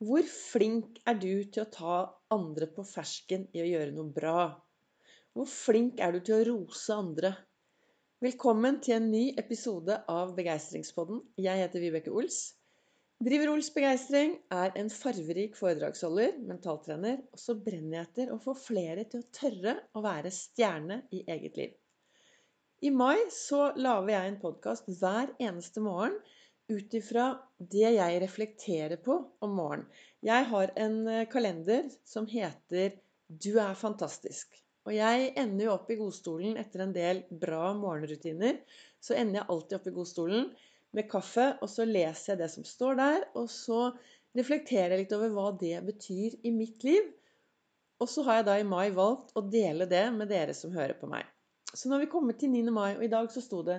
Hvor flink er du til å ta andre på fersken i å gjøre noe bra? Hvor flink er du til å rose andre? Velkommen til en ny episode av Begeistringspodden. Jeg heter Vibeke Ols. Driver Ols Begeistring, er en farverik foredragsholder, mentaltrener, og så brenner jeg etter å få flere til å tørre å være stjerne i eget liv. I mai så lager jeg en podkast hver eneste morgen ut ifra det jeg reflekterer på om morgenen. Jeg har en eh, kalender som heter 'Du er fantastisk'. Og jeg ender jo opp i godstolen etter en del bra morgenrutiner. Så ender jeg alltid opp i godstolen med kaffe, og så leser jeg det som står der. Og så reflekterer jeg litt over hva det betyr i mitt liv. Og så har jeg da i mai valgt å dele det med dere som hører på meg. Så nå har vi kommet til 9. mai, og i dag så sto det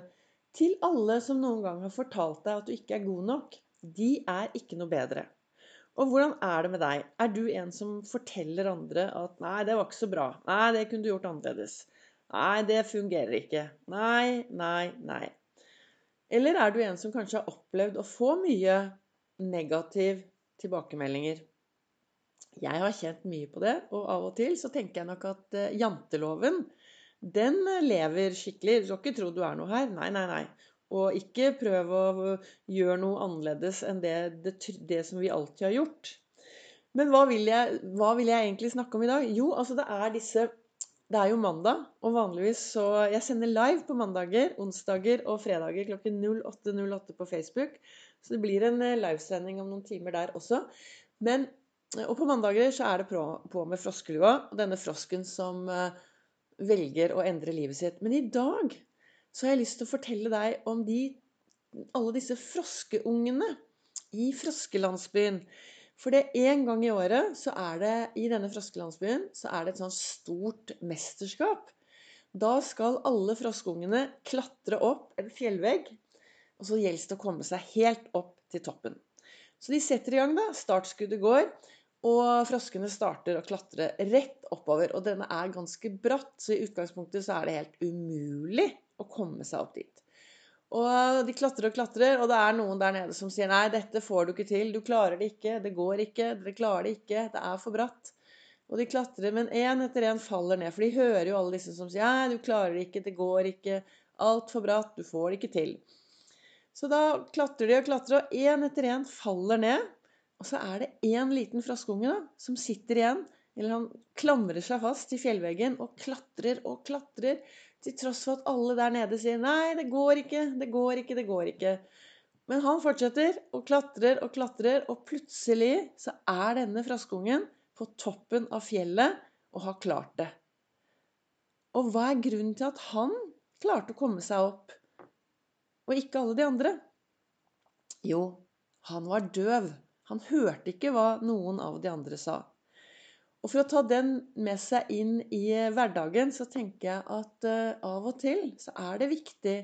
til alle som noen gang har fortalt deg at du ikke er god nok. De er ikke noe bedre. Og hvordan er det med deg? Er du en som forteller andre at 'nei, det var ikke så bra'. 'Nei, det kunne du gjort annerledes'. 'Nei, det fungerer ikke'. Nei, nei, nei. Eller er du en som kanskje har opplevd å få mye negativ tilbakemeldinger? Jeg har kjent mye på det, og av og til så tenker jeg nok at eh, janteloven den lever skikkelig. Du skal ikke tro du er noe her. Nei, nei, nei. Og ikke prøv å gjøre noe annerledes enn det, det, det som vi alltid har gjort. Men hva vil, jeg, hva vil, jeg, egentlig snakke om i dag? Jo, altså det er disse Det er jo mandag, og vanligvis så Jeg sender live på mandager, onsdager og fredager klokken 08.08 på Facebook. Så det blir en eh, livesending om noen timer der også. Men, og på mandager så er det på, med froskelua. Og denne frosken som velger å endre livet sitt. Men i dag så har jeg lyst til å fortelle deg om de, alle disse froskeungene i froskelandsbyen. For det en gang i året så er det i denne froskelandsbyen så er det et sånt stort mesterskap. Da skal alle froskeungene klatre opp en fjellvegg. Og så gjelder det å komme seg helt opp til toppen. Så de setter i gang, da. Startskuddet går. Og froskene starter å klatre rett oppover. Og denne er ganske bratt, så i utgangspunktet så er det helt umulig å komme seg opp dit. Og de klatrer og klatrer, og det er noen der nede som sier nei, dette får du ikke til. Du klarer det ikke. Det går ikke. Dere klarer det ikke. Det er for bratt. Og de klatrer, men én etter én faller ned. For de hører jo alle disse som sier nei, du klarer det ikke. Det går ikke. Altfor bratt. Du får det ikke til. Så da klatrer de og klatrer, og én etter én faller ned. Og så er det én liten froskunge da, som sitter igjen, eller han klamrer seg fast i fjellveggen og klatrer og klatrer, til tross for at alle der nede sier 'nei, det går ikke, det går ikke, det går ikke'. Men han fortsetter og klatrer og klatrer, og plutselig så er denne froskungen på toppen av fjellet og har klart det. Og hva er grunnen til at han klarte å komme seg opp, og ikke alle de andre? Jo, han var døv. Han hørte ikke hva noen av de andre sa. Og for å ta den med seg inn i hverdagen, så tenker jeg at uh, av og til så er det viktig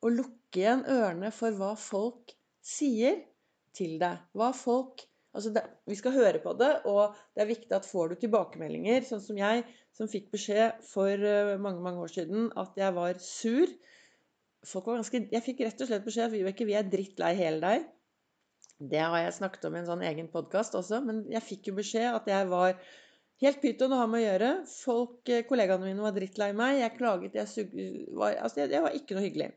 å lukke igjen ørene for hva folk sier til deg. Hva folk Altså det, vi skal høre på det, og det er viktig at får du tilbakemeldinger, sånn som jeg, som fikk beskjed for uh, mange mange år siden at jeg var sur. Var ganske, jeg fikk rett og slett beskjed at vi er drittlei hele deg. Det har jeg snakket om i en sånn egen podkast også, men jeg fikk jo beskjed at jeg var helt pyton å ha med å gjøre. Folk, eh, Kollegaene mine var drittlei meg. Jeg klaget. Jeg, sug, var, altså, jeg, var ikke noe hyggelig.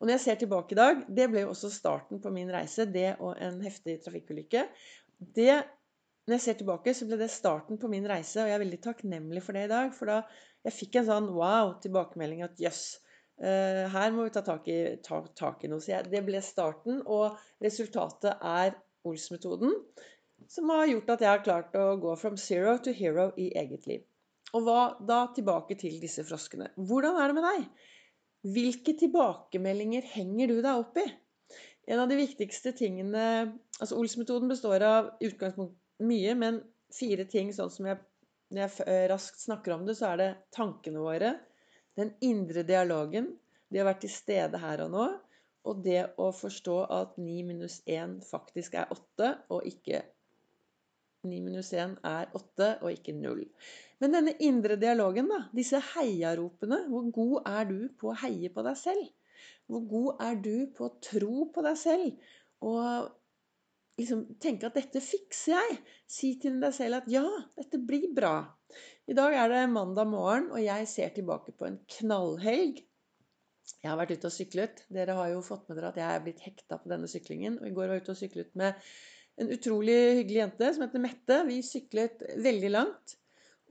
Og når jeg ser tilbake i dag, det ble jo også starten på min reise, det og en heftig trafikkulykke. Det, når jeg ser tilbake, så ble det starten på min reise, og jeg er veldig takknemlig for det i dag. For da jeg fikk en sånn wow tilbakemelding at jøss. Yes, her må vi ta tak i, ta, tak i noe. Så det ble starten, og resultatet er Ols-metoden, som har gjort at jeg har klart å gå from zero to hero i eget liv. Og hva, da tilbake til disse froskene. Hvordan er det med deg? Hvilke tilbakemeldinger henger du deg opp i? En av de viktigste tingene altså Ols-metoden består av utgangspunkt mye, men fire ting sånn som jeg, når jeg raskt snakker om det, så er det tankene våre, den indre dialogen, det å være til stede her og nå, og det å forstå at 9 minus 1 faktisk er 8, og ikke 9 minus 1 er 8, og ikke 0. Men denne indre dialogen, da, disse heiaropene Hvor god er du på å heie på deg selv? Hvor god er du på å tro på deg selv? Og liksom tenke at dette fikser jeg. Si til deg selv at ja, dette blir bra. I dag er det mandag morgen, og jeg ser tilbake på en knallhelg. Jeg har vært ute og syklet. Dere har jo fått med dere at jeg er blitt hekta på denne syklingen. Og i går var jeg ute og syklet med en utrolig hyggelig jente som heter Mette. Vi syklet veldig langt.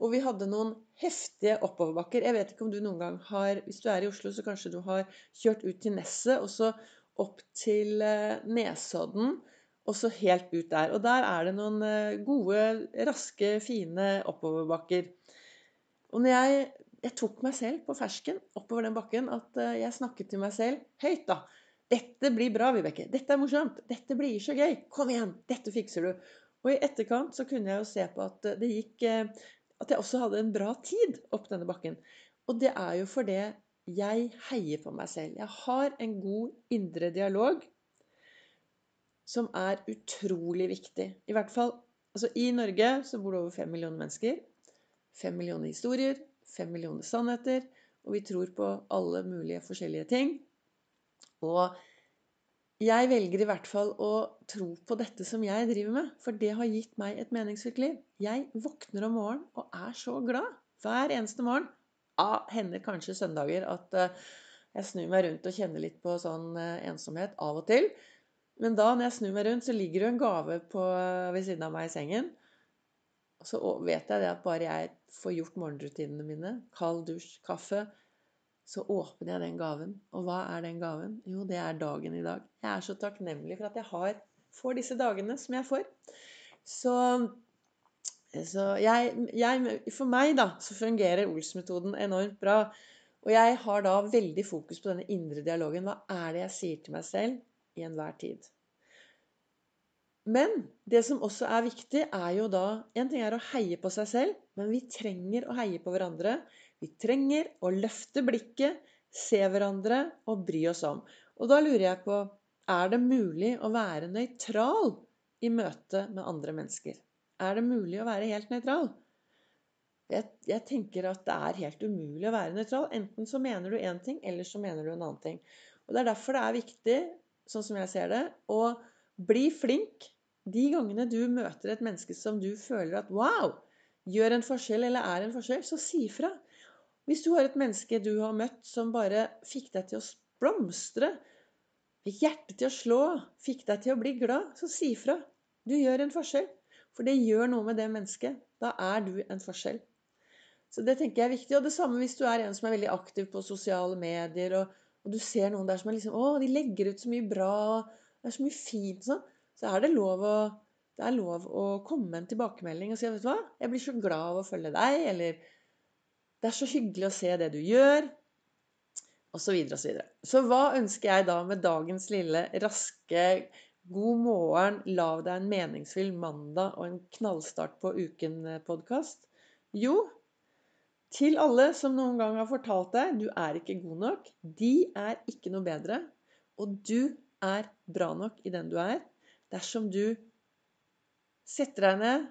Og vi hadde noen heftige oppoverbakker. Jeg vet ikke om du noen gang har Hvis du er i Oslo, så kanskje du har kjørt ut til Nesset og så opp til eh, Nesodden og så helt ut der. Og der er det noen eh, gode, raske, fine oppoverbakker. Og når jeg, jeg tok meg selv på fersken oppover den bakken, at eh, jeg snakket til meg selv høyt, da. Dette blir bra, Vibeke. Dette er morsomt. Dette blir så gøy. Kom igjen. Dette fikser du. Og i etterkant så kunne jeg jo se på at det gikk eh, At jeg også hadde en bra tid opp denne bakken. Og det er jo fordi jeg heier på meg selv. Jeg har en god indre dialog som er utrolig viktig. I hvert fall altså I Norge så bor det over fem millioner mennesker. Fem millioner historier, fem millioner sannheter. Og vi tror på alle mulige forskjellige ting. Og jeg velger i hvert fall å tro på dette som jeg driver med, for det har gitt meg et meningsfylt liv. Jeg våkner om morgenen og er så glad hver eneste morgen. Ja, hender kanskje søndager at eh, jeg snur meg rundt og kjenner litt på sånn eh, ensomhet av og til. Men da når jeg snur meg rundt, så ligger det en gave på, ved siden av meg i sengen. Og så vet jeg det at bare jeg får gjort morgenrutinene mine, kald dusj, kaffe, så åpner jeg den gaven. Og hva er den gaven? Jo, det er dagen i dag. Jeg er så takknemlig for at jeg har, får disse dagene som jeg får. Så, så jeg, jeg, For meg, da, så fungerer Ols-metoden enormt bra. Og jeg har da veldig fokus på denne indre dialogen. Hva er det jeg sier til meg selv? i enhver tid. Men det som også er viktig, er jo da En ting er å heie på seg selv, men vi trenger å heie på hverandre. Vi trenger å løfte blikket, se hverandre og bry oss om. Og da lurer jeg på Er det mulig å være nøytral i møte med andre mennesker? Er det mulig å være helt nøytral? Jeg, jeg, tenker at det er helt umulig å være nøytral. Enten så mener du én ting, eller så mener du en annen ting. Og Det er derfor det er viktig sånn som jeg ser det. Og bli flink de gangene du møter et menneske som du føler at wow, gjør en forskjell eller er en forskjell, så si fra. Hvis du har et menneske du har møtt som bare fikk deg til å blomstre, fikk hjertet til å slå, fikk deg til å bli glad, så si fra. Du gjør en forskjell. For det gjør noe med det mennesket. Da er du en forskjell. Så det tenker jeg er viktig. Og det samme hvis du er en som er veldig aktiv på sosiale medier og og du ser noen der som er liksom Å, de legger ut så mye bra, det er så mye fint sånn. Så er det lov å det er lov å komme med en tilbakemelding og si vet du hva, jeg blir så glad av å følge deg, eller det er så hyggelig å se det du gjør, osv. Så, videre, og så, så hva ønsker jeg da med dagens lille, raske God morgen, lav deg en meningsfull mandag og en knallstart på uken-podkast? Jo, til alle som noen gang har fortalt deg du er ikke god nok, de er ikke noe bedre. Og du er bra nok i den du er, dersom du setter deg ned,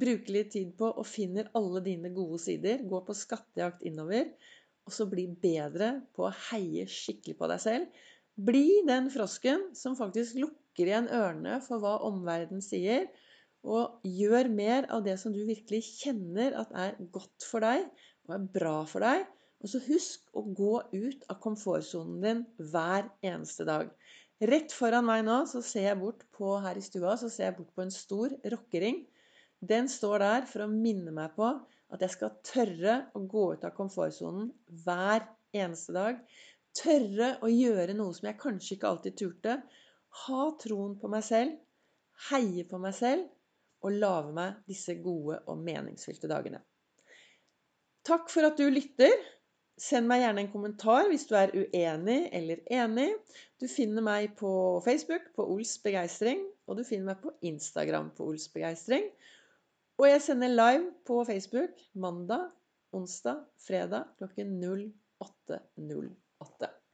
bruker litt tid på og finner alle dine gode sider, går på skattejakt innover, og så blir bedre på å heie skikkelig på deg selv. Bli den frosken som faktisk lukker igjen ørene for hva omverdenen sier, og gjør mer av det som du virkelig kjenner at er godt for deg, og er bra for deg. Og så husk å gå ut av komfortsonen din hver eneste dag. Rett foran meg nå så ser jeg bort på her i stua så ser jeg bort på en stor rockering. Den står der for å minne meg på at jeg skal tørre å gå ut av komfortsonen hver eneste dag. Tørre å gjøre noe som jeg kanskje ikke alltid turte. Ha troen på meg selv, heie på meg selv og lage meg disse gode og meningsfylte dagene. Takk for at du lytter. Send meg gjerne en kommentar hvis du er uenig eller enig. Du finner meg på Facebook på Ols Begeistring, og du finner meg på Instagram på Ols Begeistring. Og jeg sender live på Facebook mandag, onsdag, fredag klokken 08.08.